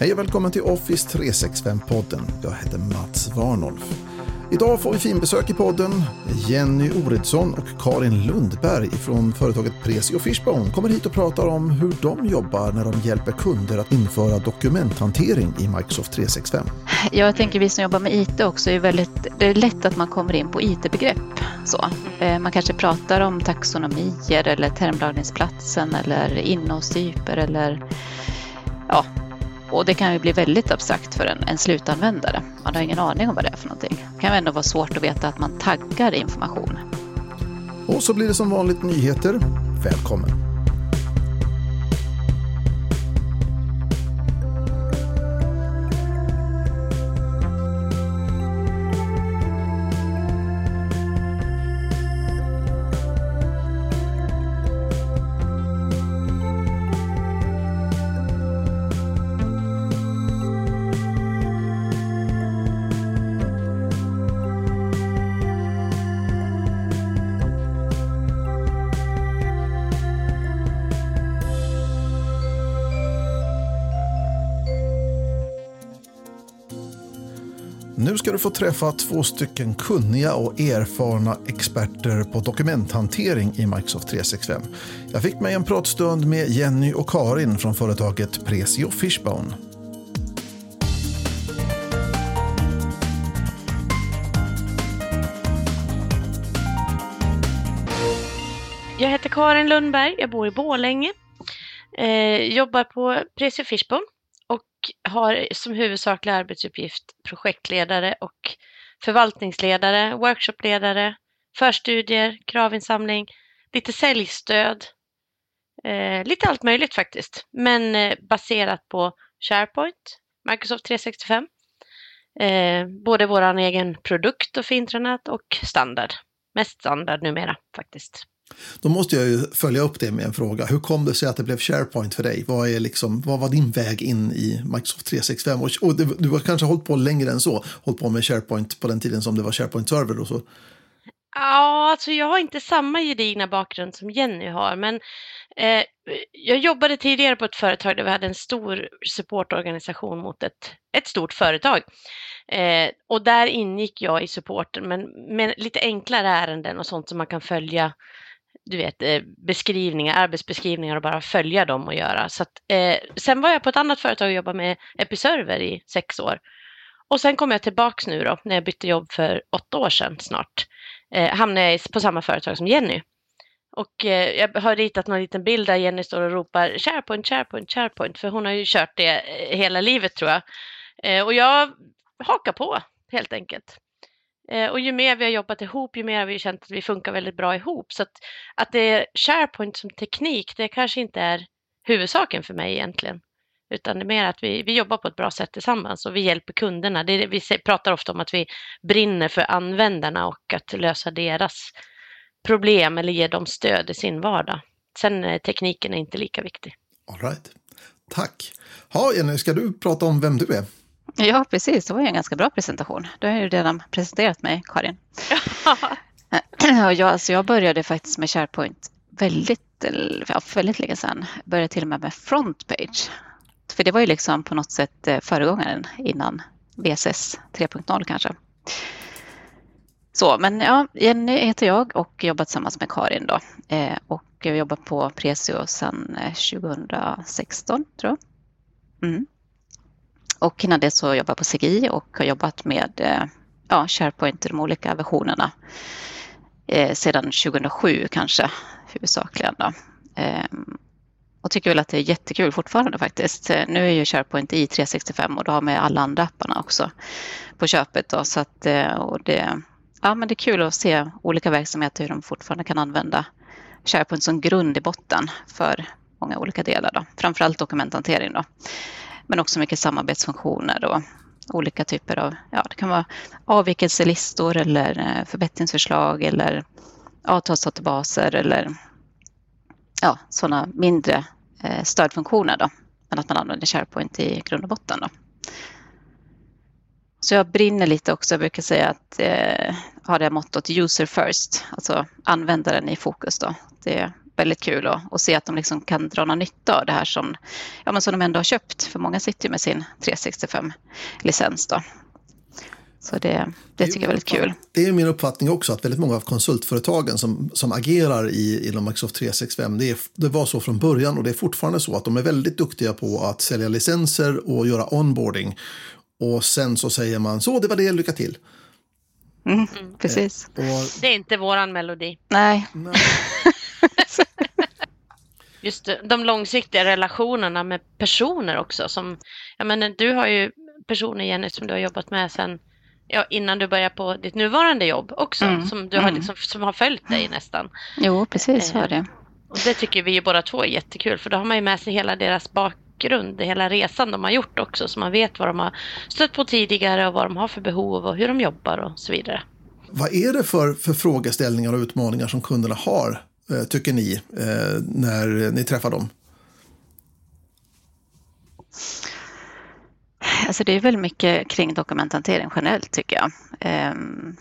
Hej och välkommen till Office 365-podden. Jag heter Mats Warnolf. Idag får vi finbesök i podden. Jenny Oredsson och Karin Lundberg från företaget Presi och Fishbone kommer hit och pratar om hur de jobbar när de hjälper kunder att införa dokumenthantering i Microsoft 365. Jag tänker vi som jobbar med IT också är väldigt, det är lätt att man kommer in på IT-begrepp. Så. Eh, man kanske pratar om taxonomier eller termlagringsplatsen eller innehållstyper eller ja, och det kan ju bli väldigt abstrakt för en, en slutanvändare. Man har ingen aning om vad det är för någonting. Det kan ändå vara svårt att veta att man taggar information. Och så blir det som vanligt nyheter. Välkommen! Nu ska du få träffa två stycken kunniga och erfarna experter på dokumenthantering i Microsoft 365. Jag fick mig en pratstund med Jenny och Karin från företaget Presio Fishbone. Jag heter Karin Lundberg, jag bor i Borlänge, Eh, jobbar på Presio Fishbone har som huvudsaklig arbetsuppgift projektledare och förvaltningsledare, workshopledare, förstudier, kravinsamling, lite säljstöd, eh, lite allt möjligt faktiskt, men eh, baserat på SharePoint, Microsoft 365, eh, både vår egen produkt och för intranät och standard. Mest standard numera faktiskt. Då måste jag ju följa upp det med en fråga. Hur kom det sig att det blev SharePoint för dig? Vad, är liksom, vad var din väg in i Microsoft 365? Och, och du har kanske hållit på längre än så, hållit på med SharePoint på den tiden som det var SharePoint-server och så. Ja, alltså jag har inte samma gedigna bakgrund som Jenny har, men eh, jag jobbade tidigare på ett företag där vi hade en stor supportorganisation mot ett, ett stort företag. Eh, och där ingick jag i supporten, men med lite enklare ärenden och sånt som man kan följa du vet, eh, beskrivningar, arbetsbeskrivningar och bara följa dem och göra. Så att, eh, sen var jag på ett annat företag och jobbade med Episerver i sex år. Och sen kom jag tillbaks nu då, när jag bytte jobb för åtta år sedan snart. Eh, hamnade jag på samma företag som Jenny. Och eh, jag har ritat någon liten bild där Jenny står och ropar SharePoint, SharePoint, SharePoint, för hon har ju kört det eh, hela livet tror jag. Eh, och jag hakar på helt enkelt. Eh, och ju mer vi har jobbat ihop, ju mer har vi känt att vi funkar väldigt bra ihop. Så att, att det är SharePoint som teknik, det kanske inte är huvudsaken för mig egentligen. Utan det är mer att vi, vi jobbar på ett bra sätt tillsammans och vi hjälper kunderna. Det är, vi pratar ofta om att vi brinner för användarna och att lösa deras problem eller ge dem stöd i sin vardag. Sen tekniken är inte lika viktig. All right. Tack. Ha, Jenny, ska du prata om vem du är? Ja, precis. Det var ju en ganska bra presentation. Du har ju redan presenterat mig, Karin. jag, alltså jag började faktiskt med SharePoint väldigt, ja, väldigt länge sedan. Jag började till och med med Frontpage. För det var ju liksom på något sätt eh, föregångaren innan VSS 3.0 kanske. Så, men ja, Jenny heter jag och jobbar tillsammans med Karin då. Eh, och jag jobbar på Presio sedan 2016 eh, tror jag. Mm. Och innan det så jobbade jag på CGI och har jobbat med eh, ja, SharePoint i de olika versionerna eh, sedan 2007 kanske huvudsakligen. Då. Eh, och tycker väl att det är jättekul fortfarande faktiskt. Eh, nu är ju SharePoint i 365 och då har man alla andra apparna också på köpet. Då, så att, eh, och det, ja, men det är kul att se olika verksamheter hur de fortfarande kan använda SharePoint som grund i botten för många olika delar. Då. Framförallt dokumenthantering. Då men också mycket samarbetsfunktioner och olika typer av, ja det kan vara avvikelselistor eller eh, förbättringsförslag eller avtalsdatabaser eller ja, sådana mindre eh, stödfunktioner då. Men att man använder SharePoint i grund och botten då. Så jag brinner lite också, jag brukar säga att eh, har det mottot user first, alltså användaren i fokus då. Det väldigt kul att, att se att de liksom kan dra någon nytta av det här som, ja, men som de ändå har köpt. För många sitter ju med sin 365-licens. Då. Så det, det tycker jag är väldigt kul. Det är min uppfattning också att väldigt många av konsultföretagen som, som agerar i, inom Microsoft 365, det, är, det var så från början och det är fortfarande så att de är väldigt duktiga på att sälja licenser och göra onboarding. Och sen så säger man så, det var det, lycka till. Mm, precis. Eh, och... Det är inte våran melodi. Nej. Nej. Just de långsiktiga relationerna med personer också. Som, jag menar, du har ju personer, Jenny, som du har jobbat med sen ja, innan du börjar på ditt nuvarande jobb också, mm, som, du har, mm. liksom, som har följt dig nästan. Jo, precis så är det. Och det tycker vi ju båda två är jättekul, för då har man ju med sig hela deras bakgrund, hela resan de har gjort också, så man vet vad de har stött på tidigare och vad de har för behov och hur de jobbar och så vidare. Vad är det för, för frågeställningar och utmaningar som kunderna har, eh, Eh, tycker ni, eh, när ni träffar dem? Alltså det är väl mycket kring dokumenthantering generellt tycker jag. Ehm,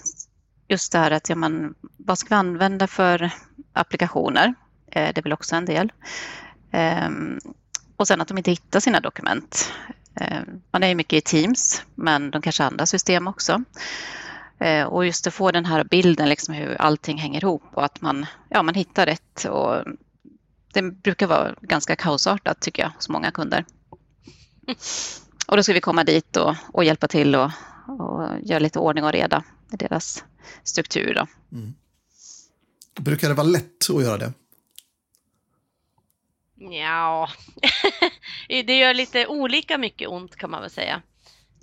just det här att ja, man, vad ska vi använda för applikationer? Eh, det är väl också en del. Ehm, och sen att de inte hittar sina dokument. Ehm, man är ju mycket i Teams, men de kanske har andra system också. Och just att få den här bilden, liksom hur allting hänger ihop och att man, ja, man hittar rätt. Och det brukar vara ganska kaosartat tycker jag hos många kunder. Och då ska vi komma dit och, och hjälpa till och, och göra lite ordning och reda i deras struktur. Då. Mm. Brukar det vara lätt att göra det? Ja, det gör lite olika mycket ont kan man väl säga.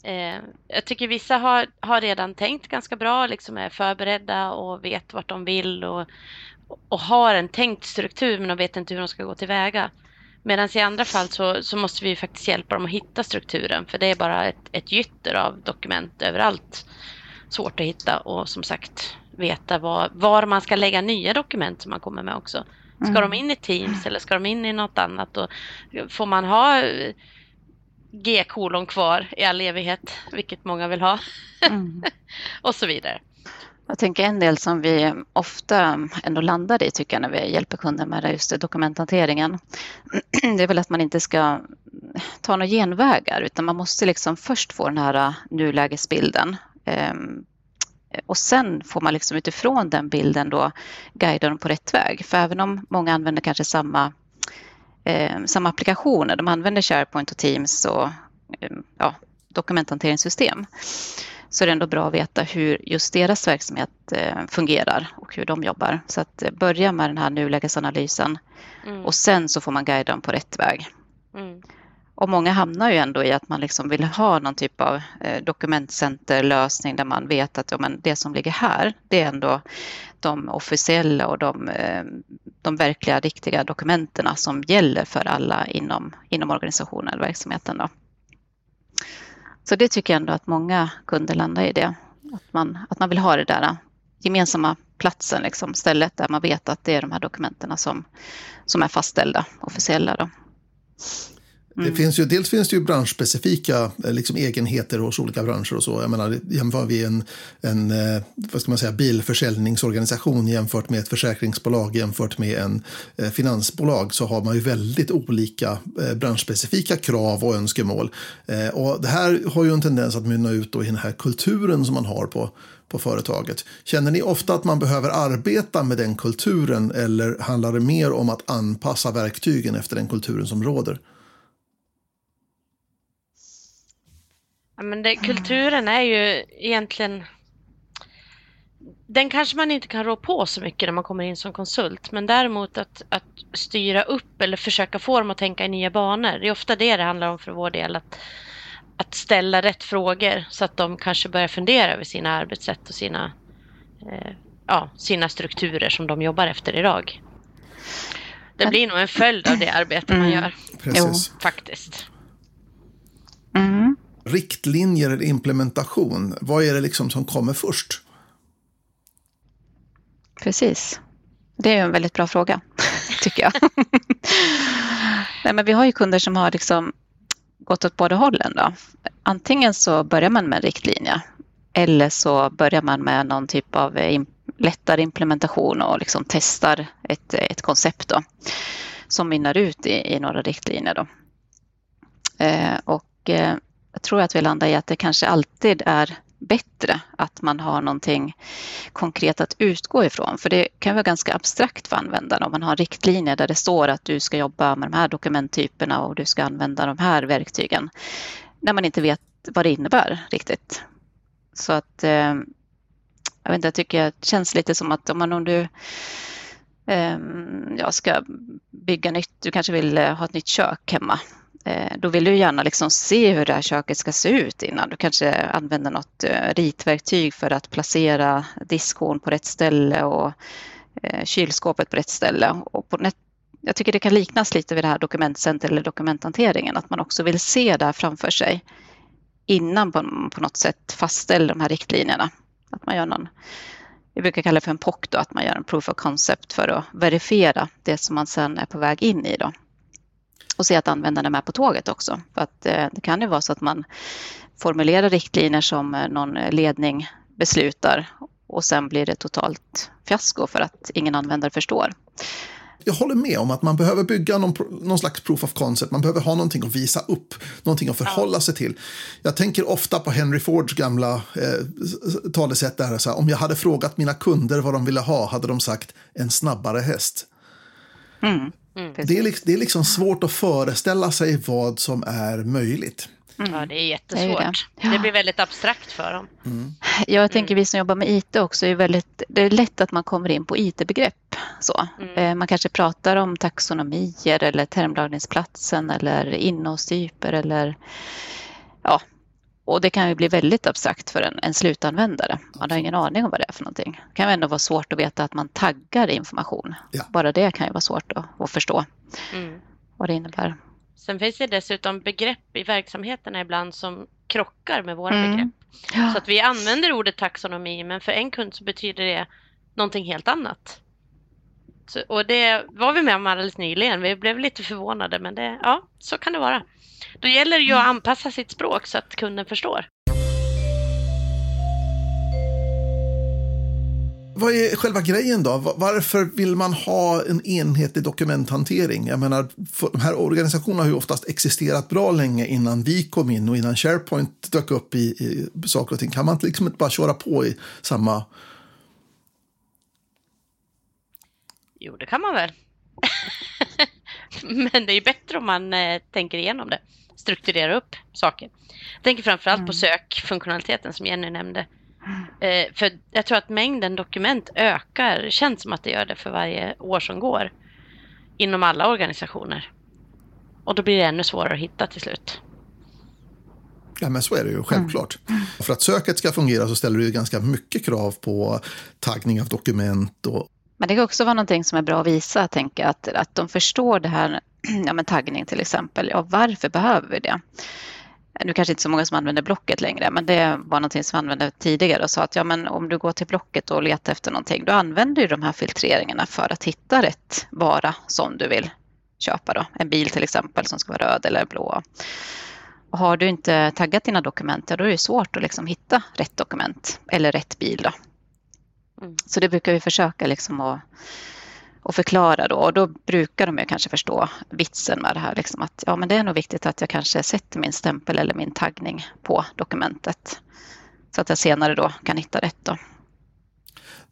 Eh, jag tycker vissa har, har redan tänkt ganska bra, liksom är förberedda och vet vart de vill och, och har en tänkt struktur men de vet inte hur de ska gå tillväga. Medan i andra fall så, så måste vi faktiskt hjälpa dem att hitta strukturen för det är bara ett, ett gytter av dokument överallt. Svårt att hitta och som sagt veta var, var man ska lägga nya dokument som man kommer med också. Ska mm. de in i Teams eller ska de in i något annat? Och får man ha G-kolon kvar i all evighet, vilket många vill ha? Mm. och så vidare. Jag tänker en del som vi ofta ändå landar i tycker jag när vi hjälper kunder med just dokumenthanteringen. Det är väl att man inte ska ta några genvägar utan man måste liksom först få den här nulägesbilden. Ehm, och sen får man liksom utifrån den bilden då guida dem på rätt väg. För även om många använder kanske samma, eh, samma applikationer, de använder SharePoint och Teams och eh, ja, dokumenthanteringssystem så är det ändå bra att veta hur just deras verksamhet eh, fungerar och hur de jobbar. Så att eh, börja med den här nulägesanalysen mm. och sen så får man guida dem på rätt väg. Mm. Och många hamnar ju ändå i att man liksom vill ha någon typ av eh, dokumentcenterlösning där man vet att ja, men det som ligger här, det är ändå de officiella och de, eh, de verkliga, riktiga dokumenten som gäller för alla inom, inom organisationen eller verksamheten. Då. Så det tycker jag ändå att många kunder landar i det. Att man, att man vill ha det där eh, gemensamma platsen, liksom, stället där man vet att det är de här dokumenten som, som är fastställda, officiella. Då. Mm. Det finns ju, dels finns det ju branschspecifika eh, liksom, egenheter hos olika branscher och så. Jag menar, jämför vi en, en eh, vad ska man säga, bilförsäljningsorganisation jämfört med ett försäkringsbolag jämfört med en eh, finansbolag så har man ju väldigt olika eh, branschspecifika krav och önskemål. Eh, och det här har ju en tendens att mynna ut i den här kulturen som man har på på företaget. Känner ni ofta att man behöver arbeta med den kulturen eller handlar det mer om att anpassa verktygen efter den kulturen som råder? Ja, men det, kulturen är ju egentligen... Den kanske man inte kan rå på så mycket när man kommer in som konsult, men däremot att, att styra upp eller försöka få dem att tänka i nya banor. Det är ofta det det handlar om för vår del, att, att ställa rätt frågor så att de kanske börjar fundera över sina arbetssätt och sina, eh, ja, sina strukturer som de jobbar efter idag. Det blir nog en följd av det arbete man mm. gör. Precis. Jo, faktiskt. Mm riktlinjer eller implementation? Vad är det liksom som kommer först? Precis. Det är en väldigt bra fråga, tycker jag. Nej, men vi har ju kunder som har liksom gått åt båda hållen. Då. Antingen så börjar man med en riktlinje eller så börjar man med någon typ av eh, lättare implementation och liksom testar ett, ett koncept då, som mynnar ut i, i några riktlinjer. Då. Eh, och eh, jag tror att vi landar i att det kanske alltid är bättre att man har någonting konkret att utgå ifrån. För det kan vara ganska abstrakt för användarna om man har riktlinjer där det står att du ska jobba med de här dokumenttyperna och du ska använda de här verktygen. När man inte vet vad det innebär riktigt. Så att eh, jag, vet inte, jag tycker det känns lite som att om man om du eh, jag ska bygga nytt, du kanske vill eh, ha ett nytt kök hemma Eh, då vill du gärna liksom se hur det här köket ska se ut innan. Du kanske använder något eh, ritverktyg för att placera diskhon på rätt ställe och eh, kylskåpet på rätt ställe. Och på jag tycker det kan liknas lite vid det här dokumentcenter eller dokumenthanteringen, att man också vill se det här framför sig innan man på något sätt fastställer de här riktlinjerna. Att man gör någon, vi brukar kalla det för en POC, då, att man gör en proof of concept för att verifiera det som man sedan är på väg in i. Då och se att användarna är med på tåget också. För att eh, det kan ju vara så att man formulerar riktlinjer som eh, någon ledning beslutar och sen blir det totalt fiasko för att ingen användare förstår. Jag håller med om att man behöver bygga någon, någon slags proof of concept. Man behöver ha någonting att visa upp, någonting att förhålla sig till. Jag tänker ofta på Henry Fords gamla eh, talesätt där, så här, om jag hade frågat mina kunder vad de ville ha hade de sagt en snabbare häst. Mm. Mm. Det, är, det är liksom svårt att föreställa sig vad som är möjligt. Mm. Ja, det är jättesvårt. Det, är det. Ja. det, blir väldigt abstrakt för dem. Mm. Jag tänker vi som jobbar med IT också, är väldigt, det är lätt att man kommer in på IT-begrepp. Så. Mm. Eh, man kanske pratar om taxonomier eller termlagringsplatsen eller innehållstyper eller ja, och det kan ju bli väldigt abstrakt för en, en slutanvändare. Man har ingen aning om vad det är för någonting. Det kan ändå vara svårt att veta att man taggar information. Ja. Bara det kan ju vara svårt att, att förstå mm. vad det innebär. Sen finns det dessutom begrepp i verksamheterna ibland som krockar med våra mm. begrepp. Ja. Så att vi använder ordet taxonomi men för en kund så betyder det någonting helt annat. Så, och det var vi med om alldeles nyligen. Vi blev lite förvånade men det, ja, så kan det vara. Då gäller det ju att mm. anpassa sitt språk så att kunden förstår. Vad är själva grejen då? Varför vill man ha en enhetlig dokumenthantering? Jag menar, de här organisationerna har ju oftast existerat bra länge innan vi kom in och innan SharePoint dök upp i, i saker och ting. Kan man liksom inte bara köra på i samma... Jo, det kan man väl. Men det är bättre om man eh, tänker igenom det strukturera upp saker. Jag tänker framförallt mm. på sökfunktionaliteten som Jenny nämnde. Eh, för jag tror att mängden dokument ökar, känns som att det gör det för varje år som går. Inom alla organisationer. Och då blir det ännu svårare att hitta till slut. Ja, men så är det ju självklart. Mm. För att söket ska fungera så ställer det ganska mycket krav på taggning av dokument. Och... Men det kan också vara någonting som är bra att visa, tänka att, att de förstår det här ja, men taggning till exempel. Ja, varför behöver vi det? Nu kanske inte så många som använder Blocket längre, men det var någonting som vi använde tidigare och sa att ja, men om du går till Blocket och letar efter någonting, då använder du de här filtreringarna för att hitta rätt vara som du vill köpa. Då. En bil till exempel som ska vara röd eller blå. Och har du inte taggat dina dokument, ja, då är det svårt att liksom hitta rätt dokument eller rätt bil. Då. Mm. Så det brukar vi försöka liksom att och förklara då. Och då brukar de ju kanske förstå vitsen med det här. Liksom att ja, men det är nog viktigt att jag kanske sätter min stämpel eller min taggning på dokumentet. Så att jag senare då kan hitta rätt. Då.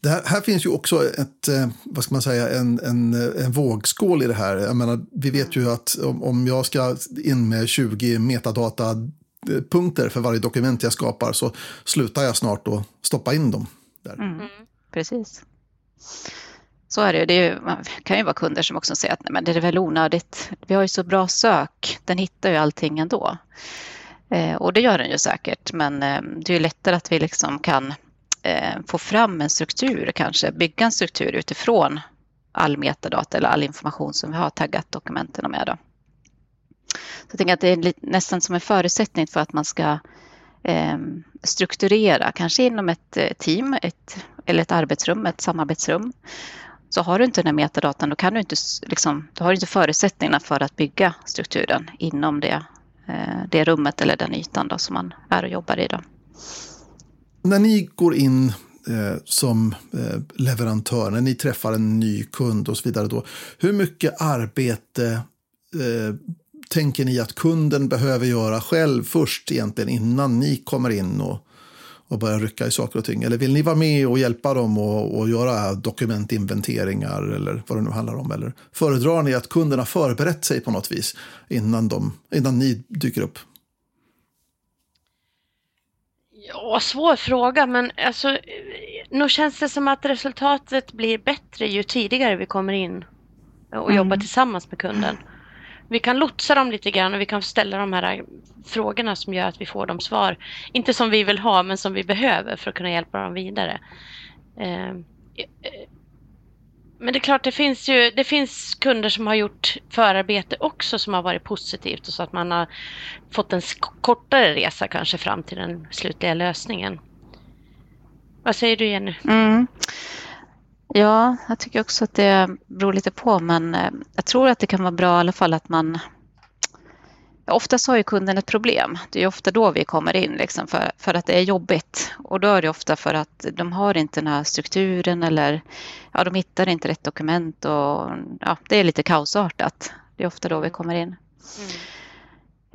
Det här, här, finns ju också ett, eh, vad ska man säga, en, en, en vågskål i det här. Jag menar, vi vet ju att om, om jag ska in med 20 metadatapunkter för varje dokument jag skapar så slutar jag snart att stoppa in dem där. Mm, precis. Så är det. det är ju, kan ju vara kunder som också säger att nej, men det är väl onödigt. Vi har ju så bra sök. Den hittar ju allting ändå. Eh, och det gör den ju säkert. Men eh, det är ju lättare att vi liksom kan eh, få fram en struktur kanske. Bygga en struktur utifrån all metadata eller all information som vi har taggat dokumenten med. Då. Så jag tänker att det är nästan som en förutsättning för att man ska eh, strukturera, kanske inom ett eh, team ett, eller ett arbetsrum, ett samarbetsrum. Så har du inte den här metadatan då, kan du inte, liksom, då har du inte förutsättningarna för att bygga strukturen inom det, eh, det rummet eller den ytan då, som man är och jobbar i. Då. När ni går in eh, som eh, leverantör, när ni träffar en ny kund och så vidare, då, hur mycket arbete eh, tänker ni att kunden behöver göra själv först egentligen innan ni kommer in och, och börjar rycka i saker och ting? Eller vill ni vara med och hjälpa dem och, och göra dokumentinventeringar eller vad det nu handlar om? Eller föredrar ni att kunden har förberett sig på något vis innan, de, innan ni dyker upp? Ja, svår fråga, men alltså, nog känns det som att resultatet blir bättre ju tidigare vi kommer in och mm. jobbar tillsammans med kunden. Vi kan lotsa dem lite grann och vi kan ställa de här frågorna som gör att vi får de svar, inte som vi vill ha, men som vi behöver för att kunna hjälpa dem vidare. Ehm, men det är klart, det finns ju det finns kunder som har gjort förarbete också som har varit positivt och så att man har fått en kortare resa kanske fram till den slutliga lösningen. Vad säger du Jenny? Mm. Ja, jag tycker också att det beror lite på men eh, jag tror att det kan vara bra i alla fall att man Oftast har ju kunden ett problem. Det är ofta då vi kommer in liksom för, för att det är jobbigt. Och då är det ofta för att de har inte den här strukturen eller ja, de hittar inte rätt dokument och ja, det är lite kaosartat. Det är ofta då vi kommer in. Mm.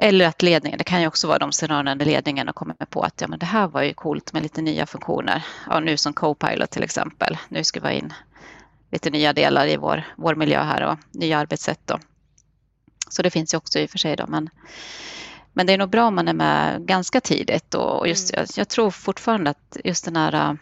Eller att ledningen, det kan ju också vara de scenarierna där ledningen kommit på att ja, men det här var ju coolt med lite nya funktioner. Ja, nu som Copilot till exempel. Nu ska vi ha in lite nya delar i vår, vår miljö här och nya arbetssätt. Då. Så det finns ju också i och för sig. Då, men, men det är nog bra om man är med ganska tidigt. Och just, mm. jag, jag, tror fortfarande att just den här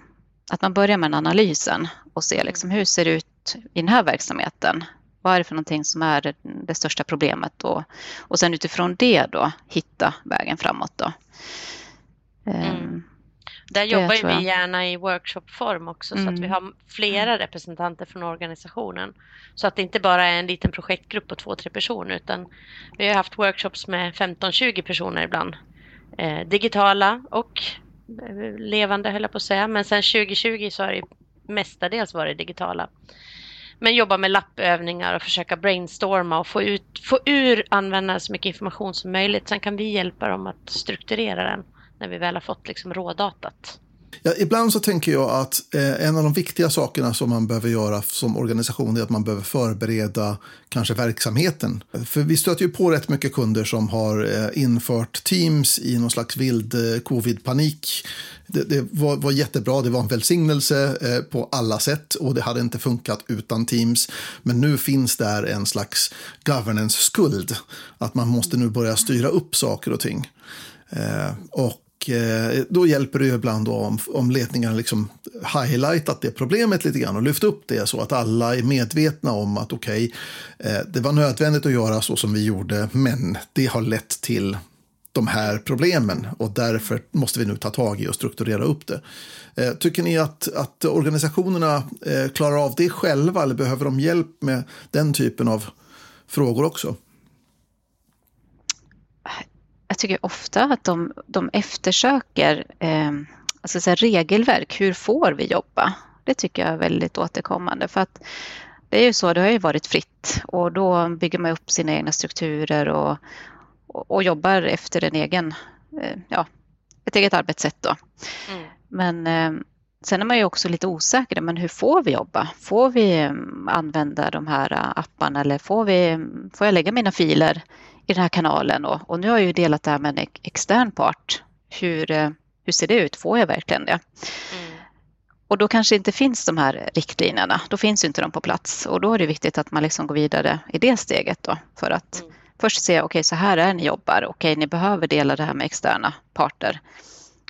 att man börjar med en analysen och ser liksom, hur ser det ut i den här verksamheten? Vad är det för någonting som är det, det största problemet? Och, och sen utifrån det då hitta vägen framåt. Då. Mm. Um, där jobbar vi gärna i workshopform också mm. så att vi mm. har flera mm. representanter från organisationen. Så att det inte bara är en liten projektgrupp på två, tre personer utan vi har haft workshops med 15-20 personer ibland. Eh, digitala och eh, levande höll jag på att säga. Men sen 2020 så har det mestadels varit digitala. Men jobba med lappövningar och försöka brainstorma och få, ut, få ur användaren så mycket information som möjligt. Sen kan vi hjälpa dem att strukturera den när vi väl har fått liksom rådatat. Ja, ibland så tänker jag att eh, en av de viktiga sakerna som man behöver göra som organisation är att man behöver förbereda kanske verksamheten. För vi stöter ju på rätt mycket kunder som har eh, infört Teams i någon slags vild eh, covid-panik. Det, det var, var, jättebra, det var en välsignelse eh, på alla sätt och det hade inte funkat utan Teams. Men nu finns där en slags governance-skuld. Att man måste nu börja styra upp saker och ting. Eh, och eh, då hjälper det ju ibland om, om ledningarna liksom highlightat det problemet lite grann och lyft upp det så att alla är medvetna om att okej, okay, det var nödvändigt att göra så som vi gjorde, men det har lett till de här problemen och därför måste vi nu ta tag i och strukturera upp det. Eh, tycker ni att, att organisationerna eh, klarar av det själva eller behöver de hjälp med den typen av frågor också? jag tycker ofta att de, de eftersöker eh, alltså så regelverk. Hur får vi jobba? Det tycker jag är väldigt återkommande. För att det är ju så, det har ju varit fritt och då bygger man upp sina egna strukturer och, och, jobbar efter en egen, eh, ja, ett eget arbetssätt. Då. Mm. Men eh, sen är man ju också lite osäker, men hur får vi jobba? Får vi eh, använda de här apparna eller får, vi, får jag lägga mina filer i den här kanalen och, och nu har jag ju delat det här med en extern part. Hur, hur ser det ut? Får jag verkligen det? Mm. Och då kanske inte finns de här riktlinjerna. Då finns inte de på plats och då är det viktigt att man liksom går vidare i det steget då för att mm. Först se, okej okay, så här är ni jobbar, okej okay, ni behöver dela det här med externa parter.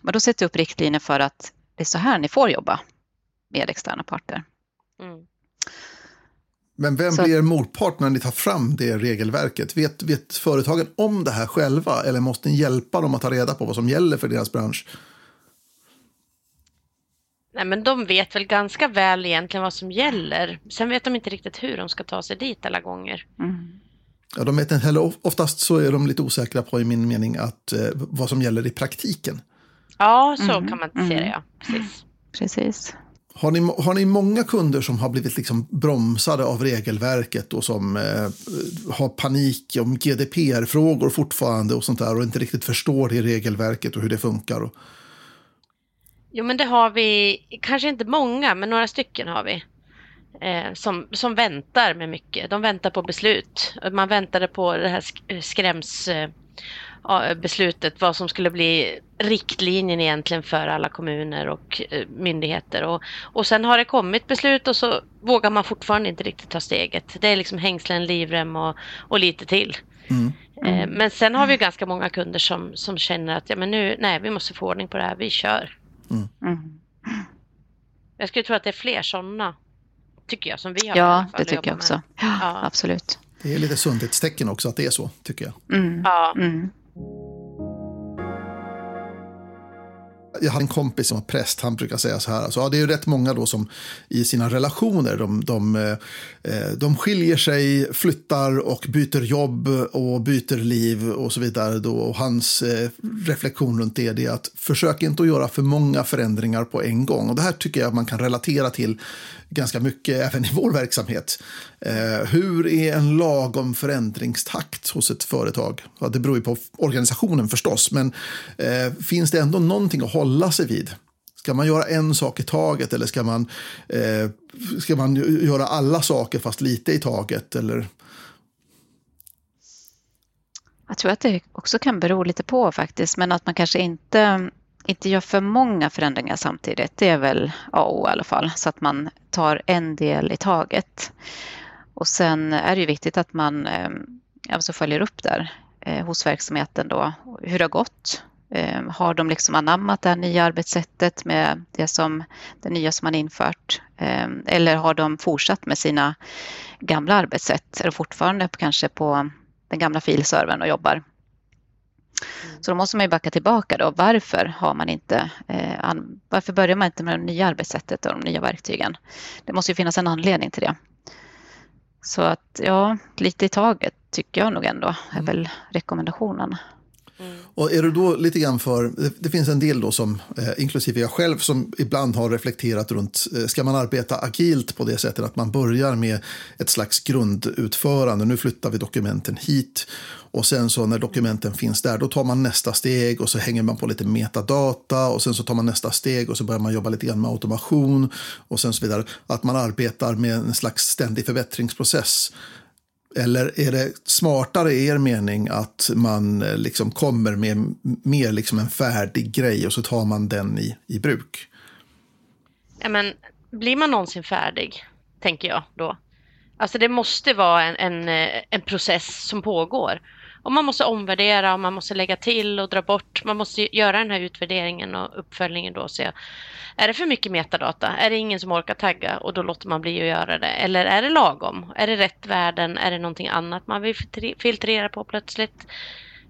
Men då sätter jag upp riktlinjer för att det är så här ni får jobba med externa parter. Mm. Men vem så. blir motpart när ni tar fram det regelverket? Vet, vet företagen om det här själva eller måste ni hjälpa dem att ta reda på vad som gäller för deras bransch? Nej, men de vet väl ganska väl egentligen vad som gäller. Sen vet de inte riktigt hur de ska ta sig dit alla gånger. Mm. Ja, de vet inte heller. Oftast så är de lite osäkra på, i min mening, att, eh, vad som gäller i praktiken. Ja, så mm. kan man se det, ja. Precis. Precis. Har ni, har ni många kunder som har blivit liksom bromsade av regelverket och som eh, har panik om GDPR-frågor fortfarande och sånt där och inte riktigt förstår det regelverket och hur det funkar? Jo, men det har vi, kanske inte många, men några stycken har vi. Eh, som, som väntar med mycket. De väntar på beslut. Man väntade på det här skräms... Eh, beslutet vad som skulle bli riktlinjen egentligen för alla kommuner och eh, myndigheter. Och, och sen har det kommit beslut och så vågar man fortfarande inte riktigt ta steget. Det är liksom hängslen, livrem och, och lite till. Mm. Mm. Men sen har vi ganska många kunder som, som känner att ja, men nu, nej, vi måste få ordning på det här, vi kör. Mm. mm. Jag skulle tro att det är fler sådana, tycker jag, som vi har. Ja, det tycker jag också. Ja, Absolut. Det är lite sundhetstecken också att det är så, tycker jag. Mm. Ja. Mm. Jag hade en kompis som var präst, han brukar säga så här, alltså, ja, det är ju rätt många då som i sina relationer, de, de, eh, de skiljer sig, flyttar och byter jobb och byter liv och så vidare. Då. Och hans eh, reflektion runt det är att försök inte att göra för många förändringar på en gång. Och det här tycker jag man kan relatera till ganska mycket även i vår verksamhet. Eh, hur är en lagom förändringstakt hos ett företag? Ja, det beror ju på organisationen förstås, men eh, finns det ändå någonting att hålla sig vid? Ska man göra en sak i taget eller ska man, eh, ska man göra alla saker fast lite i taget? Eller? Jag tror att det också kan bero lite på faktiskt, men att man kanske inte inte gör för många förändringar samtidigt. Det är väl A och O i alla fall, så att man tar en del i taget. Och sen är det ju viktigt att man alltså följer upp där eh, hos verksamheten då, hur det har gått. Eh, har de liksom anammat det här nya arbetssättet med det, som, det nya som man infört? Eller har de fortsatt med sina gamla arbetssätt? Är de fortfarande kanske på den gamla filservern och jobbar? Mm. Så då måste man ju backa tillbaka då. Varför har man inte, eh, varför börjar man inte med det nya arbetssättet och de nya verktygen? Det måste ju finnas en anledning till det. Så att ja, lite i taget tycker jag nog ändå är mm. väl rekommendationen. Mm. Och är du då lite grann för, det, finns en del då som, eh, inklusive jag själv, som ibland har reflekterat runt, eh, ska man arbeta agilt på det sättet att man börjar med ett slags grundutförande, nu flyttar vi dokumenten hit och sen så när dokumenten finns där, då tar man nästa steg och så hänger man på lite metadata och sen så tar man nästa steg och så börjar man jobba lite grann med automation och sen så vidare. Att man arbetar med en slags ständig förbättringsprocess. Eller är det smartare i er mening att man eh, liksom kommer med mer liksom en färdig grej och så tar man den i, i bruk? Ja, men, blir man någonsin färdig, tänker jag då? Alltså det måste vara en, en, eh, en process som pågår. Och man måste omvärdera och man måste lägga till och dra bort. Man måste göra den här utvärderingen och uppföljningen då och se. Är det för mycket metadata? Är det ingen som orkar tagga och då låter man bli att göra det? Eller är det lagom? Är det rätt värden? Är det någonting annat man vill filtrera på plötsligt?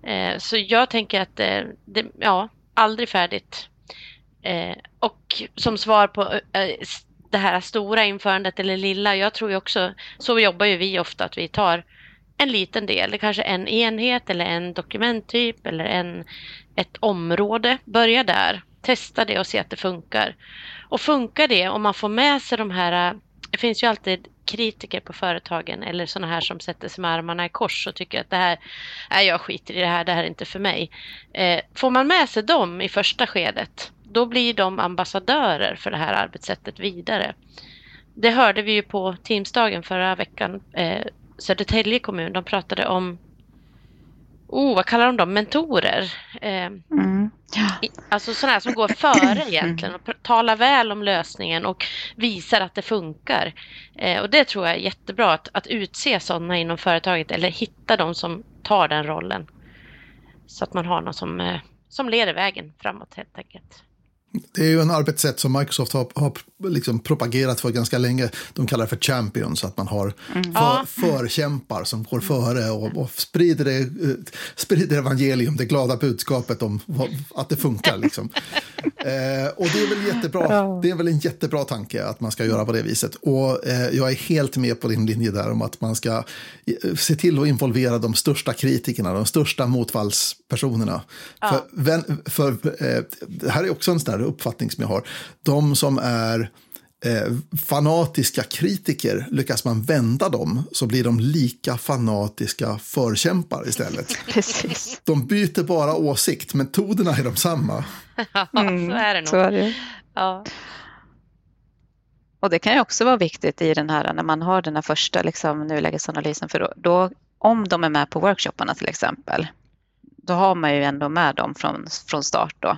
Eh, så jag tänker att eh, det, ja, aldrig färdigt. Eh, och som svar på eh, det här stora införandet eller lilla, jag tror ju också, så jobbar ju vi ofta, att vi tar en liten del, kanske en enhet eller en dokumenttyp eller en, ett område. Börja där, testa det och se att det funkar. Och funkar det, om man får med sig de här, det finns ju alltid kritiker på företagen eller sådana här som sätter sig med armarna i kors och tycker att det här, nej jag skiter i det här, det här är inte för mig. Eh, får man med sig dem i första skedet, då blir de ambassadörer för det här arbetssättet vidare. Det hörde vi ju på Teamsdagen förra veckan. Eh, Södertälje kommun, de pratade om Oh, vad kallar de dem? Mentorer. Eh, mm. ja. Alltså sådana här som går före egentligen och talar väl om lösningen och visar att det funkar. Eh, och det tror jag är jättebra att, att utse sådana inom företaget eller hitta de som tar den rollen. Så att man har någon som, eh, som leder vägen framåt helt enkelt. Det är ju en arbetssätt som Microsoft har, har liksom propagerat för ganska länge. De kallar det för champions, att man har mm. för, förkämpar som går före och, och sprider, det, uh, sprider evangelium, det glada budskapet om att det funkar. Liksom. eh, och det är väl jättebra. Det är väl en jättebra tanke att man ska göra på det viset. Och eh, jag är helt med på din linje där om att man ska eh, se till att involvera de största kritikerna, de största motfallspersonerna. Ja. För, för eh, det här är också en sån uppfattning som jag har. De som är eh, fanatiska kritiker, lyckas man vända dem så blir de lika fanatiska förkämpar istället. Precis. De byter bara åsikt, metoderna är de samma. Ja, Mm, så är det nog. Så är det. Ja. Och det kan ju också vara viktigt i den här när man har den här första liksom, nulägesanalysen. För då, då, om de är med på workshopparna till exempel, då har man ju ändå med dem från, från start då.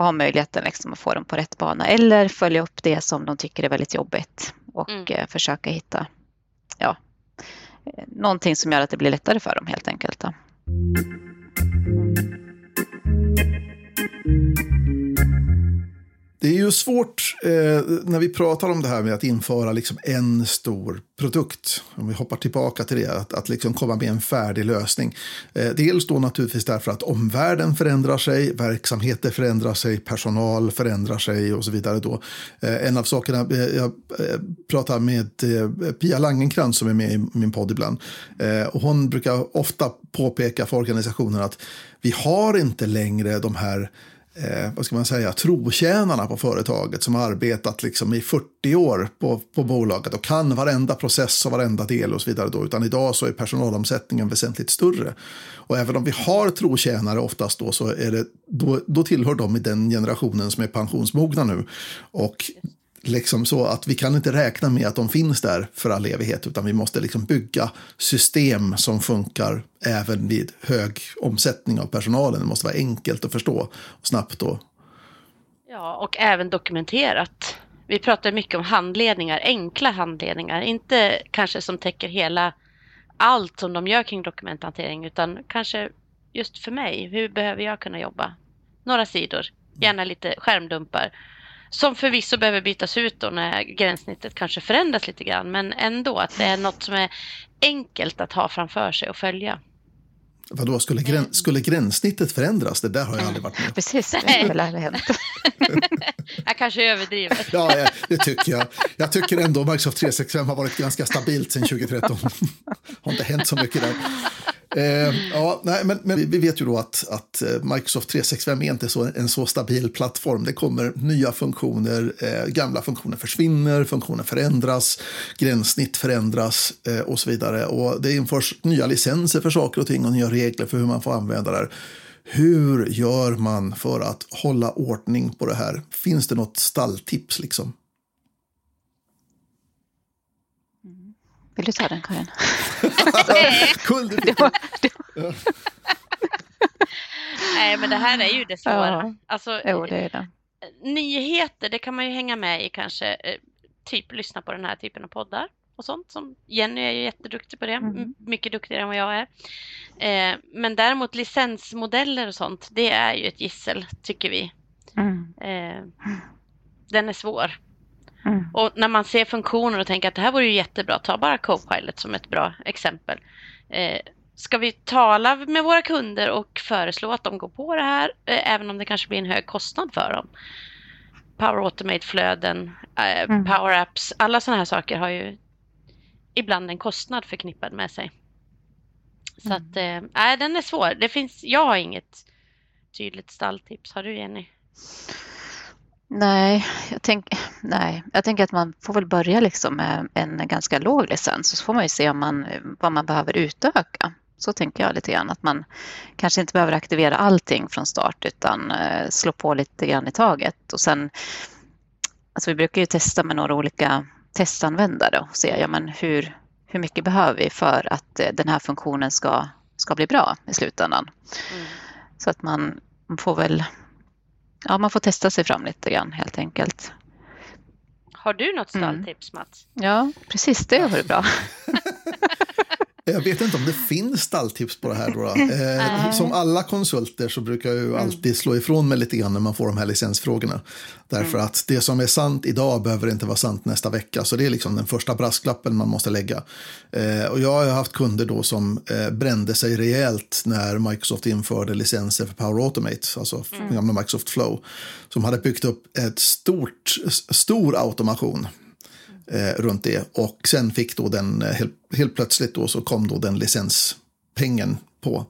Och har möjligheten liksom att få dem på rätt bana. Eller följa upp det som de tycker är väldigt jobbigt. Och Mm. eh, försöka hitta ja, någonting som gör att det blir lättare för dem helt enkelt. Då. Det är ju svårt eh, när vi pratar om det här med att införa liksom en stor produkt. Om vi hoppar tillbaka till det, att, att liksom komma med en färdig lösning. Eh, dels då naturligtvis därför att omvärlden förändrar sig, verksamheter förändrar sig, personal förändrar sig och så vidare. Då. Eh, en av sakerna, eh, jag eh, pratar med eh, Pia Langenkrantz som är med i min podd ibland. Eh, och hon brukar ofta påpeka för organisationen att vi har inte längre de här eh, vad ska man säga, trotjänarna på företaget som har arbetat liksom i 40 år på, på bolaget och kan varenda process och varenda del och så vidare. Då. Utan idag så är personalomsättningen väsentligt större. Och även om vi har trotjänare oftast då så är det, då, då tillhör de i den generationen som är pensionsmogna nu. Och liksom så att vi kan inte räkna med att de finns där för all evighet utan vi måste liksom bygga system som funkar även vid hög omsättning av personalen. Det måste vara enkelt att förstå och snabbt då. ja, och även dokumenterat. Vi pratar mycket om handledningar, enkla handledningar, inte kanske som täcker hela allt som de gör kring dokumenthantering, utan kanske just för mig, hur behöver jag kunna jobba? Några sidor, gärna lite skärmdumpar, som förvisso behöver bytas ut då när gränssnittet kanske förändras lite grann, men ändå att det är något som är enkelt att ha framför sig och följa. Vadå, skulle, grän, skulle gränssnittet förändras? Det där har jag aldrig varit med om. Precis, det har väl aldrig hänt. Jag kanske överdriver. Ja, ja, det tycker jag. Jag tycker ändå Microsoft 365 har varit ganska stabilt sedan 2013. har inte hänt så mycket där. Eh, ja, nej, men, men vi- vet ju då att, att eh, Microsoft 365 är inte så, en så stabil plattform. Det kommer nya funktioner, eh, gamla funktioner försvinner, funktioner förändras, gränssnitt förändras eh, och så vidare. Och det införs nya licenser för saker och ting och nya regler för hur man får använda det här. Hur gör man för att hålla ordning på det här? Finns det något stalltips liksom? Vill du ta den Karin? Kul, du Det var, Nej, men det här är ju det svåra. Ja. Alltså, jo, det är det. nyheter, det kan man ju hänga med i kanske, eh, typ lyssna på den här typen av poddar och sånt. Som Jenny är ju jätteduktig på det, Mm. mycket duktigare än vad jag är. Eh, men däremot licensmodeller och sånt, det är ju ett gissel, tycker vi. Mm. Eh, den är svår. Mm. Och när man ser funktioner och tänker att det här vore ju jättebra, ta bara Copilot som ett bra exempel. Eh, ska vi tala med våra kunder och föreslå att de går på det här, eh, även om det kanske blir en hög kostnad för dem? Power Automate-flöden, eh, Mm. Power Apps, alla sådana här saker har ju ibland en kostnad förknippad med sig. Så att, eh, nej, den är svår. Det finns, jag har inget tydligt stalltips. Har du Jenny? Nej, jag tänk, nej, jag tänker att man får väl börja liksom med en ganska låg licens och så får man ju se om man, vad man behöver utöka. Så tänker jag lite grann, att man kanske inte behöver aktivera allting från start utan eh, slå på lite grann i taget. Och sen, alltså vi brukar ju testa med några olika testanvändare och se ja, men hur, hur mycket behöver vi för att eh, den här funktionen ska, ska bli bra i slutändan. Mm. Så att man får väl ja, man får testa sig fram lite grann helt enkelt. Har du något Mm. stalltips Mats? Ja, precis. Det vore bra. Jag vet inte om det finns stalltips på det här. Då. Eh, som alla konsulter så brukar jag ju alltid slå ifrån mig lite grann när man får de här licensfrågorna. Därför att det som är sant idag behöver inte vara sant nästa vecka. Så det är liksom den första brasklappen man måste lägga. Eh, och jag har haft kunder då som eh, brände sig rejält när Microsoft införde licenser för Power Automate, alltså mm. gamla Microsoft Flow, som hade byggt upp ett stort, stor automation eh, runt det. Och sen fick då den, eh, helt, helt plötsligt då så kom då den licenspengen på.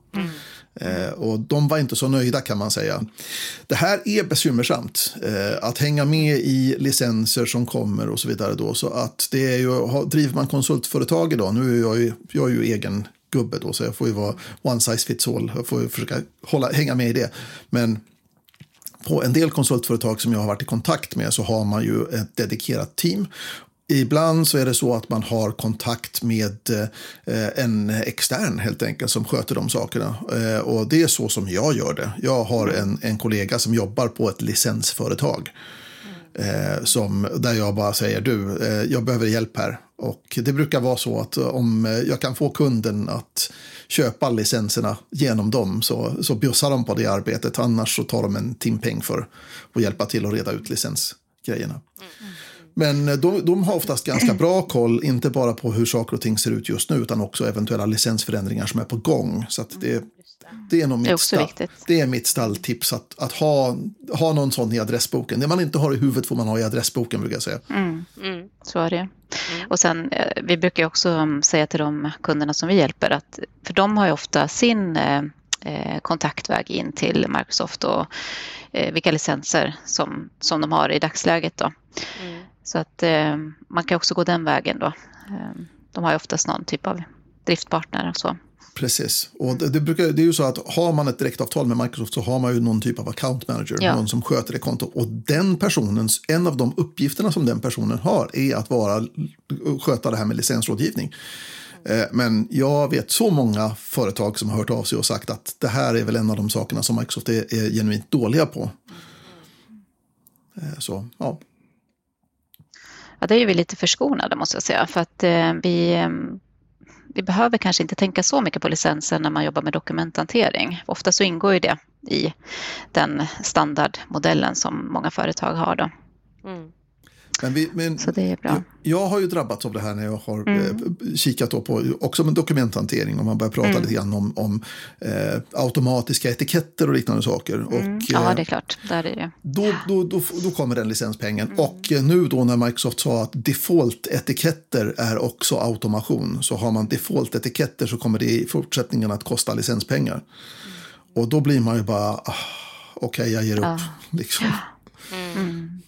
Eh, och de var inte så nöjda kan man säga. Det här är bekymmersamt. Eh, att hänga med i licenser som kommer och så vidare. Då, så att det är ju, driver man konsultföretag idag, nu är jag ju, jag är ju egen gubbe då, så jag får ju vara one size fits all. Jag får ju försöka hålla, hänga med i det. Men på en del konsultföretag som jag har varit i kontakt med så har man ju ett dedikerat team Ibland så är det så att man har kontakt med eh, en extern helt enkelt som sköter de sakerna. Eh, och det är så som jag gör det. Jag har en, en kollega som jobbar på ett licensföretag. Eh, som, där jag bara säger du, jag behöver hjälp här. Och det brukar vara så att om jag kan få kunden att köpa licenserna genom dem så, så bjussar de på det arbetet. Annars så tar de en timpeng för att hjälpa till att reda ut licensgrejerna. Mm. Men eh, de, de, har oftast ganska bra koll, inte bara på hur saker och ting ser ut just nu, utan också eventuella licensförändringar som är på gång. Så det, det är nog mitt, stall, det är mitt stalltips, att, att ha, ha någon sån i adressboken. Det man inte har i huvudet får man ha i adressboken, brukar jag säga. Mm. Mm. Så är det. Mm. Och sen, eh, vi brukar också mm, säga till de kunderna som vi hjälper, att, för de har ju ofta sin eh, eh kontaktväg in till Microsoft och eh, vilka licenser som, som de har i dagsläget. Då. Mm. Så att eh, man kan också gå den vägen då. Eh, de har ju oftast någon typ av driftpartner och så. Precis, och det, det, brukar, det är ju så att har man ett direktavtal med Microsoft så har man ju någon typ av account manager, ja. någon som sköter det kontot. Och den personens, en av de uppgifterna som den personen har är att vara, sköta det här med licensrådgivning. Eh, men jag vet så många företag som har hört av sig och sagt att det här är väl en av de sakerna som Microsoft är, är genuint dåliga på. Så, ja. Ja, där är vi lite förskonade måste jag säga för att eh, vi, eh, vi behöver kanske inte tänka så mycket på licensen när man jobbar med dokumenthantering. Ofta så ingår ju det i den standardmodellen som många företag har. Då. Mm. Men vi, men så det är bra. Jag, jag, har ju drabbats av det här när jag har mm. eh, kikat på också med dokumenthantering och man börjar prata mm. lite grann om, om eh, automatiska etiketter och liknande saker. Mm. Och, ja, det är klart. Där är det. Då, då, då, då kommer den licenspengen. Mm. Och eh, nu då när Microsoft sa att default-etiketter är också automation så har man default-etiketter så kommer det i fortsättningen att kosta licenspengar. Mm. Och då blir man ju bara, ah, okej okay, jag ger upp. Ja. Liksom. Mm.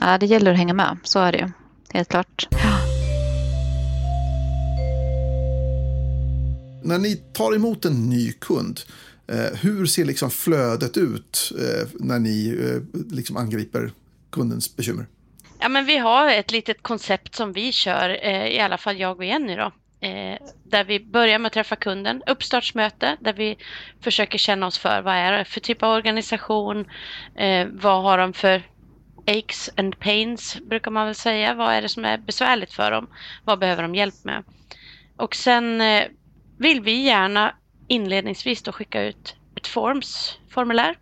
Ja, det gäller att hänga med, så är det ju. Helt klart. Ja. När ni tar emot en ny kund, eh, hur ser liksom flödet ut eh, när ni eh, liksom angriper kundens bekymmer? Ja, men vi har ett litet koncept som vi kör, i alla fall jag och Jenny då, där vi börjar med att träffa kunden, uppstartsmöte där vi försöker känna oss för vad är det för typ av organisation, vad har de för aches and pains brukar man väl säga. Vad är det som är besvärligt för dem? Vad behöver de hjälp med? Och sen eh, vill vi gärna inledningsvis då skicka ut ett forms, formulär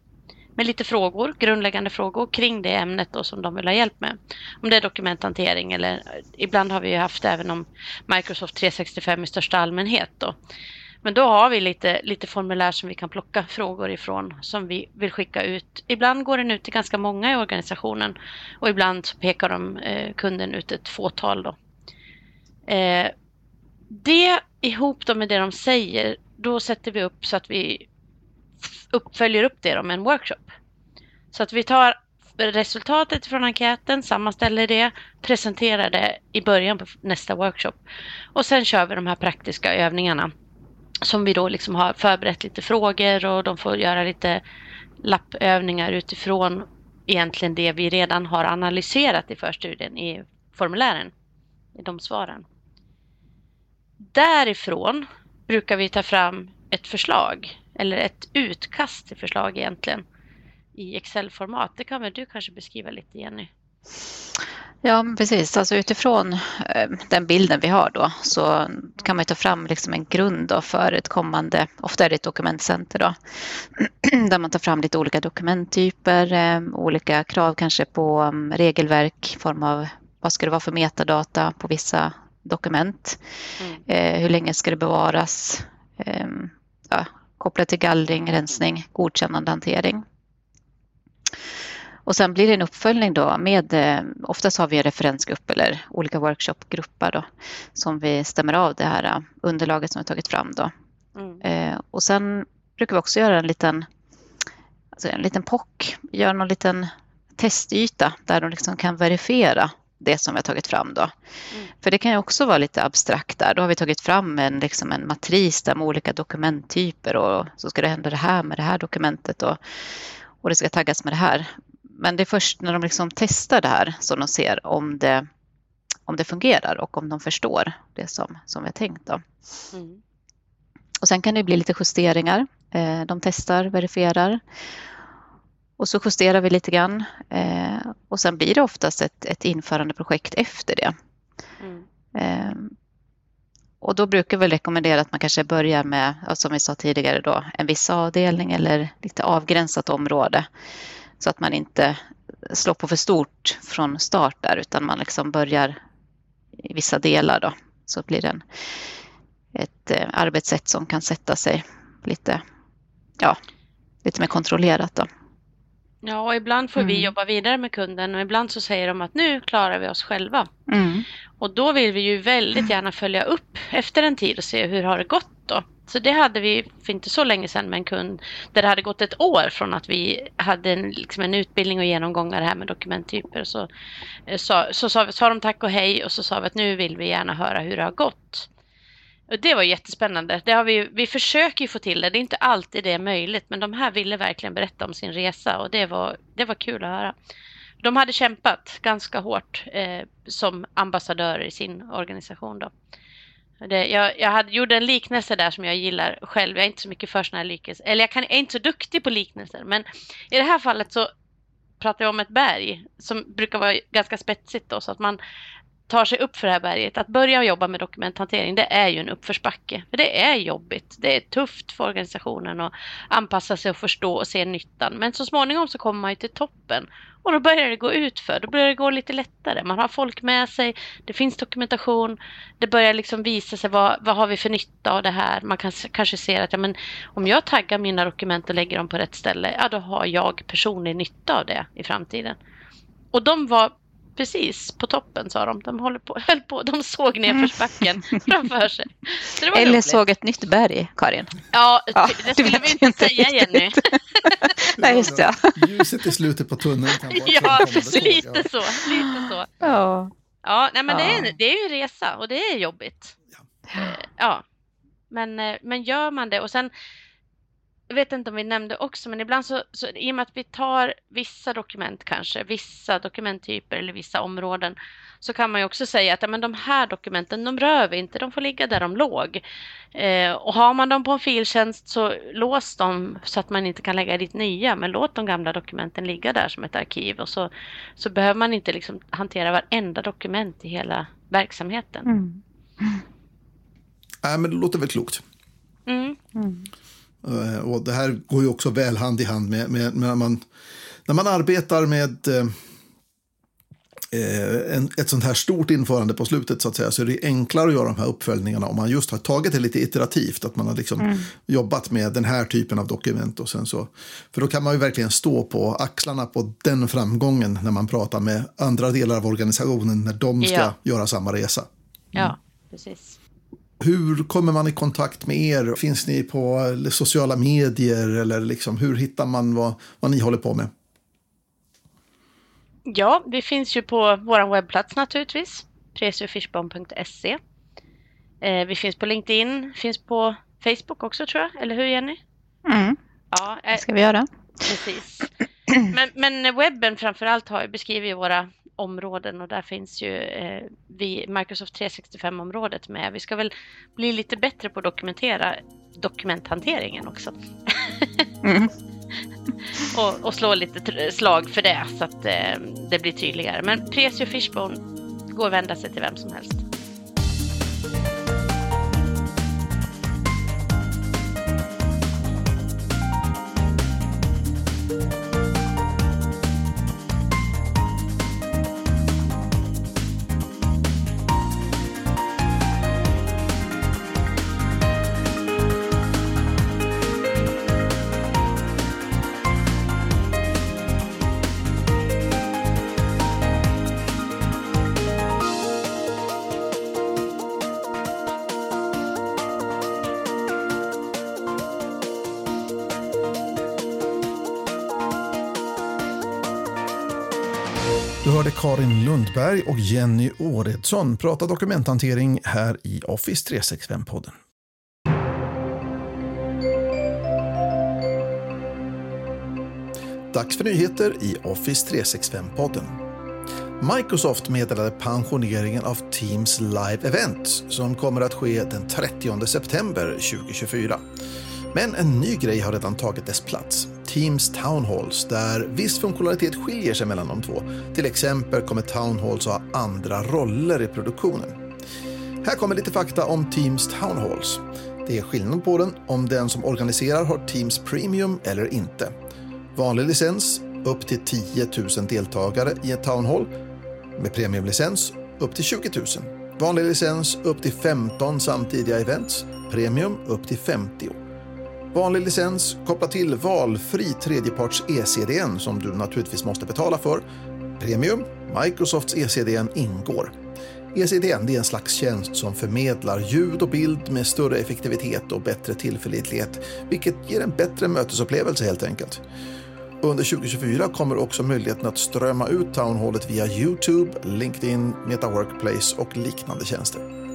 med lite frågor, grundläggande frågor kring det ämnet då som de vill ha hjälp med. Om det är dokumenthantering eller eh, ibland har vi ju haft även om Microsoft 365 i största allmänhet då. Men då har vi lite, lite formulär som vi kan plocka frågor ifrån som vi vill skicka ut. Ibland går den ut till ganska många i organisationen och ibland så pekar de eh, kunden ut ett fåtal. Då. Eh, det ihop då med det de säger, då sätter vi upp så att vi upp, följer upp det med en workshop. Så att vi tar resultatet från enkäten, sammanställer det, presenterar det i början på nästa workshop. Och sen kör vi de här praktiska övningarna som vi då liksom har förberett lite frågor och de får göra lite lappövningar utifrån egentligen det vi redan har analyserat i förstudien i formulären, i de svaren. Därifrån brukar vi ta fram ett förslag eller ett utkast till förslag egentligen i Excel-format. Det kan väl du kanske beskriva lite Jenny? Ja, precis. Alltså utifrån eh, den bilden vi har då så kan man ta fram liksom en grund för ett kommande, ofta är det ett dokumentcenter då, där man tar fram lite olika dokumenttyper, eh, olika krav kanske på mm, regelverk, form av vad ska det vara för metadata på vissa dokument, mm. Eh, hur länge ska det bevaras, ja, kopplat till gallring, rensning, godkännande hantering. Och sen blir det en uppföljning då med, eh, oftast har vi en referensgrupp eller olika workshopgrupper då som vi stämmer av det här eh, underlaget som vi tagit fram då. Mm. Eh, och sen brukar vi också göra en liten, alltså en liten POC, göra någon liten testyta där de liksom kan verifiera det som vi har tagit fram. Då. Mm. För det kan ju också vara lite abstrakt där. Då har vi tagit fram en, liksom en matris där med olika dokumenttyper och så ska det hända det här med det här dokumentet och, och det ska taggas med det här. Men det är först när de liksom testar det här som de ser om det, om det fungerar och om de förstår det som, som vi har tänkt. Då. Mm. Och sen kan det bli lite justeringar. Eh, de testar, verifierar och så justerar vi lite grann eh, och sen blir det oftast ett, ett införandeprojekt efter det. Mm. Eh, och då brukar vi rekommendera att man kanske börjar med, som vi sa tidigare, då, en viss avdelning eller lite avgränsat område. Så att man inte slår på för stort från start där utan man liksom börjar i vissa delar då. Så blir det en, ett eh, arbetssätt som kan sätta sig lite, ja, lite mer kontrollerat. Då. Ja, och ibland får mm. vi jobba vidare med kunden och ibland så säger de att nu klarar vi oss själva. Mm. Och då vill vi ju väldigt gärna följa upp efter en tid och se hur har det gått då. Så det hade vi för inte så länge sedan med en kund där det hade gått ett år från att vi hade en, liksom en utbildning och genomgångar det här med dokumenttyper. Så, eh, så, så sa, sa de tack och hej och så sa vi att nu vill vi gärna höra hur det har gått. Och det var jättespännande. Det har vi, vi försöker ju få till det. Det är inte alltid det är möjligt, men de här ville verkligen berätta om sin resa och det var, det var kul att höra. De hade kämpat ganska hårt eh, som ambassadörer i sin organisation. Då. Det, jag, jag hade, gjorde en liknelse där som jag gillar själv. Jag är inte så mycket för sådana här liknelser. Eller jag, kan, jag är inte så duktig på liknelser. Men i det här fallet så pratar jag om ett berg som brukar vara ganska spetsigt. Då, så att man, tar sig upp för det här berget, att börja jobba med dokumenthantering, det är ju en uppförsbacke. För det är jobbigt. Det är tufft för organisationen att anpassa sig och förstå och se nyttan. Men så småningom så kommer man ju till toppen och då börjar det gå ut för. Då börjar det gå lite lättare. Man har folk med sig, det finns dokumentation, det börjar liksom visa sig vad, vad har vi för nytta av det här. Man kan kanske ser att ja, men om jag taggar mina dokument och lägger dem på rätt ställe, ja då har jag personlig nytta av det i framtiden. Och de var precis på toppen sa de. De håller på, höll på, de såg nedförsbacken framför sig. Eller roligt. såg ett nytt berg, Karin. Ja, ja det skulle vi inte säga Jenny. Nej, just det. Ljuset i slutet på tunneln kan vara Ja, lite så. Lite så. Ja. Ja, nej, men ja. Det, är, det är ju en resa och det är jobbigt. Ja. ja. Men, eh, men gör man det och sen jag vet inte om vi nämnde också, men ibland så, så i och med att vi tar vissa dokument kanske, vissa dokumenttyper eller vissa områden, så kan man ju också säga att ja, men de här dokumenten, de rör vi inte, de får ligga där de låg. Eh, och har man dem på en filtjänst så lås dem så att man inte kan lägga dit nya, men låt de gamla dokumenten ligga där som ett arkiv och så, så behöver man inte liksom hantera varenda dokument i hela verksamheten. Mm. Nej, men det låter väl klokt. Mm. Mm. Eh, och det här går ju också väl hand i hand med, med, med när, man, när man arbetar med eh, eh, en, ett sånt här stort införande på slutet så att säga så är det enklare att göra de här uppföljningarna om man just har tagit det lite iterativt. Att man har liksom mm. jobbat med den här typen av dokument och sen så. För då kan man ju verkligen stå på axlarna på den framgången när man pratar med andra delar av organisationen när de ska ja. göra samma resa. Mm. Ja, precis. Hur kommer man i kontakt med er? Finns ni på sociala medier eller liksom, hur hittar man vad, vad ni håller på med? Ja, vi finns ju på vår webbplats naturligtvis, presiofishbomb.se. Eh, vi finns på LinkedIn, finns på Facebook också tror jag, eller hur Jenny? Mm. Ja, eh, det ska vi göra. Precis. Men, men webben framför allt har beskriver våra områden och där finns ju eh, vi, Microsoft 365-området med. Vi ska väl bli lite bättre på att dokumentera dokumenthanteringen också. Mm. och, och, slå lite slag för det så att eh, det blir tydligare. Men Presio Fishbone går att vända sig till vem som helst. Karin Lundberg och Jenny Åredsson pratar dokumenthantering här i Office 365-podden. Dags för nyheter i Office 365-podden. Microsoft meddelade pensioneringen av Teams Live Event som kommer att ske den 30 september 2024. Men en ny grej har redan tagit dess plats. Teams Town Halls där viss funktionalitet skiljer sig mellan de två. Till exempel kommer Town Halls ha andra roller i produktionen. Här kommer lite fakta om Teams Town Halls. Det är skillnad på den om den som organiserar har Teams Premium eller inte. Vanlig licens upp till 10 000 deltagare i en Town Hall. Med premiumlicens upp till 20 000. Vanlig licens upp till 15 samtidiga events. Premium upp till 50. Vanlig licens koppla till valfri tredjeparts ECDN som du naturligtvis måste betala för. Premium, Microsofts ECDN ingår. ECDN är en slags tjänst som förmedlar ljud och bild med större effektivitet och bättre tillförlitlighet, vilket ger en bättre mötesupplevelse helt enkelt. Under 2024 kommer också möjligheten att strömma ut townhallet via Youtube, LinkedIn, Meta Workplace och liknande tjänster.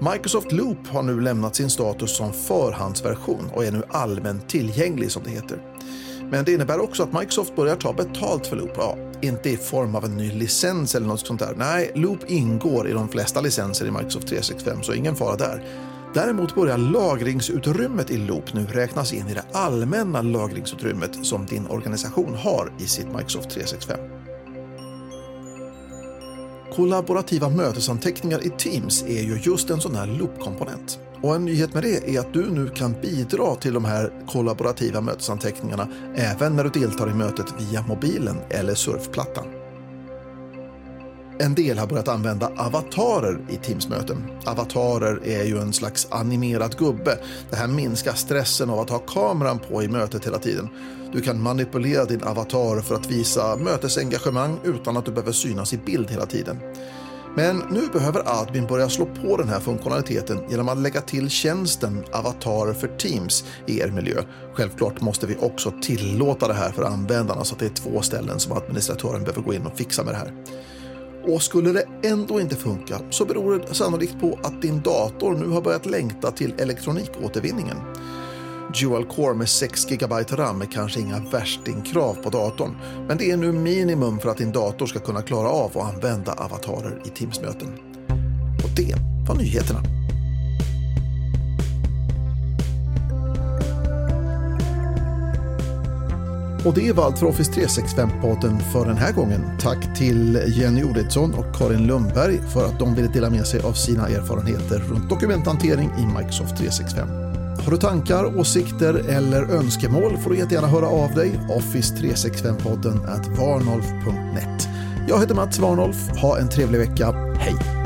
Microsoft Loop har nu lämnat sin status som förhandsversion och är nu allmänt tillgänglig som det heter. Men det innebär också att Microsoft börjar ta betalt för Loop. Ja, inte i form av en ny licens eller något sånt där. Nej, Loop ingår i de flesta licenser i Microsoft 365, så ingen fara där. Däremot börjar lagringsutrymmet i Loop nu räknas in i det allmänna lagringsutrymmet som din organisation har i sitt Microsoft 365. Kollaborativa mötesanteckningar i Teams är ju just en sån här loop-komponent. Och en nyhet med det är att du nu kan bidra till de här kollaborativa mötesanteckningarna även när du deltar i mötet via mobilen eller surfplattan. En del har börjat använda avatarer i Teams-möten. Avatarer är ju en slags animerad gubbe. Det här minskar stressen av att ha kameran på i mötet hela tiden. Du kan manipulera din avatar för att visa mötesengagemang utan att du behöver synas i bild hela tiden. Men nu behöver admin börja slå på den här funktionaliteten genom att lägga till tjänsten Avatar för Teams i er miljö. Självklart måste vi också tillåta det här för användarna så att det är två ställen som administratören behöver gå in och fixa med det här. Och skulle det ändå inte funka så beror det sannolikt på att din dator nu har börjat längta till elektronikåtervinningen. Dual Core med 6 GB RAM är kanske inga värstingkrav på datorn, men det är nu minimum för att din dator ska kunna klara av att använda avatarer i Teams-möten. Och det var nyheterna. Och det var allt för Office 365-podden för den här gången. Tack till Jenny Oredsson och Karin Lundberg för att de ville dela med sig av sina erfarenheter runt dokumenthantering i Microsoft 365. Har du tankar, åsikter eller önskemål får du jättegärna höra av dig. Office365-podden at varnolf.net. Jag heter Mats Warnolf. Ha en trevlig vecka. Hej!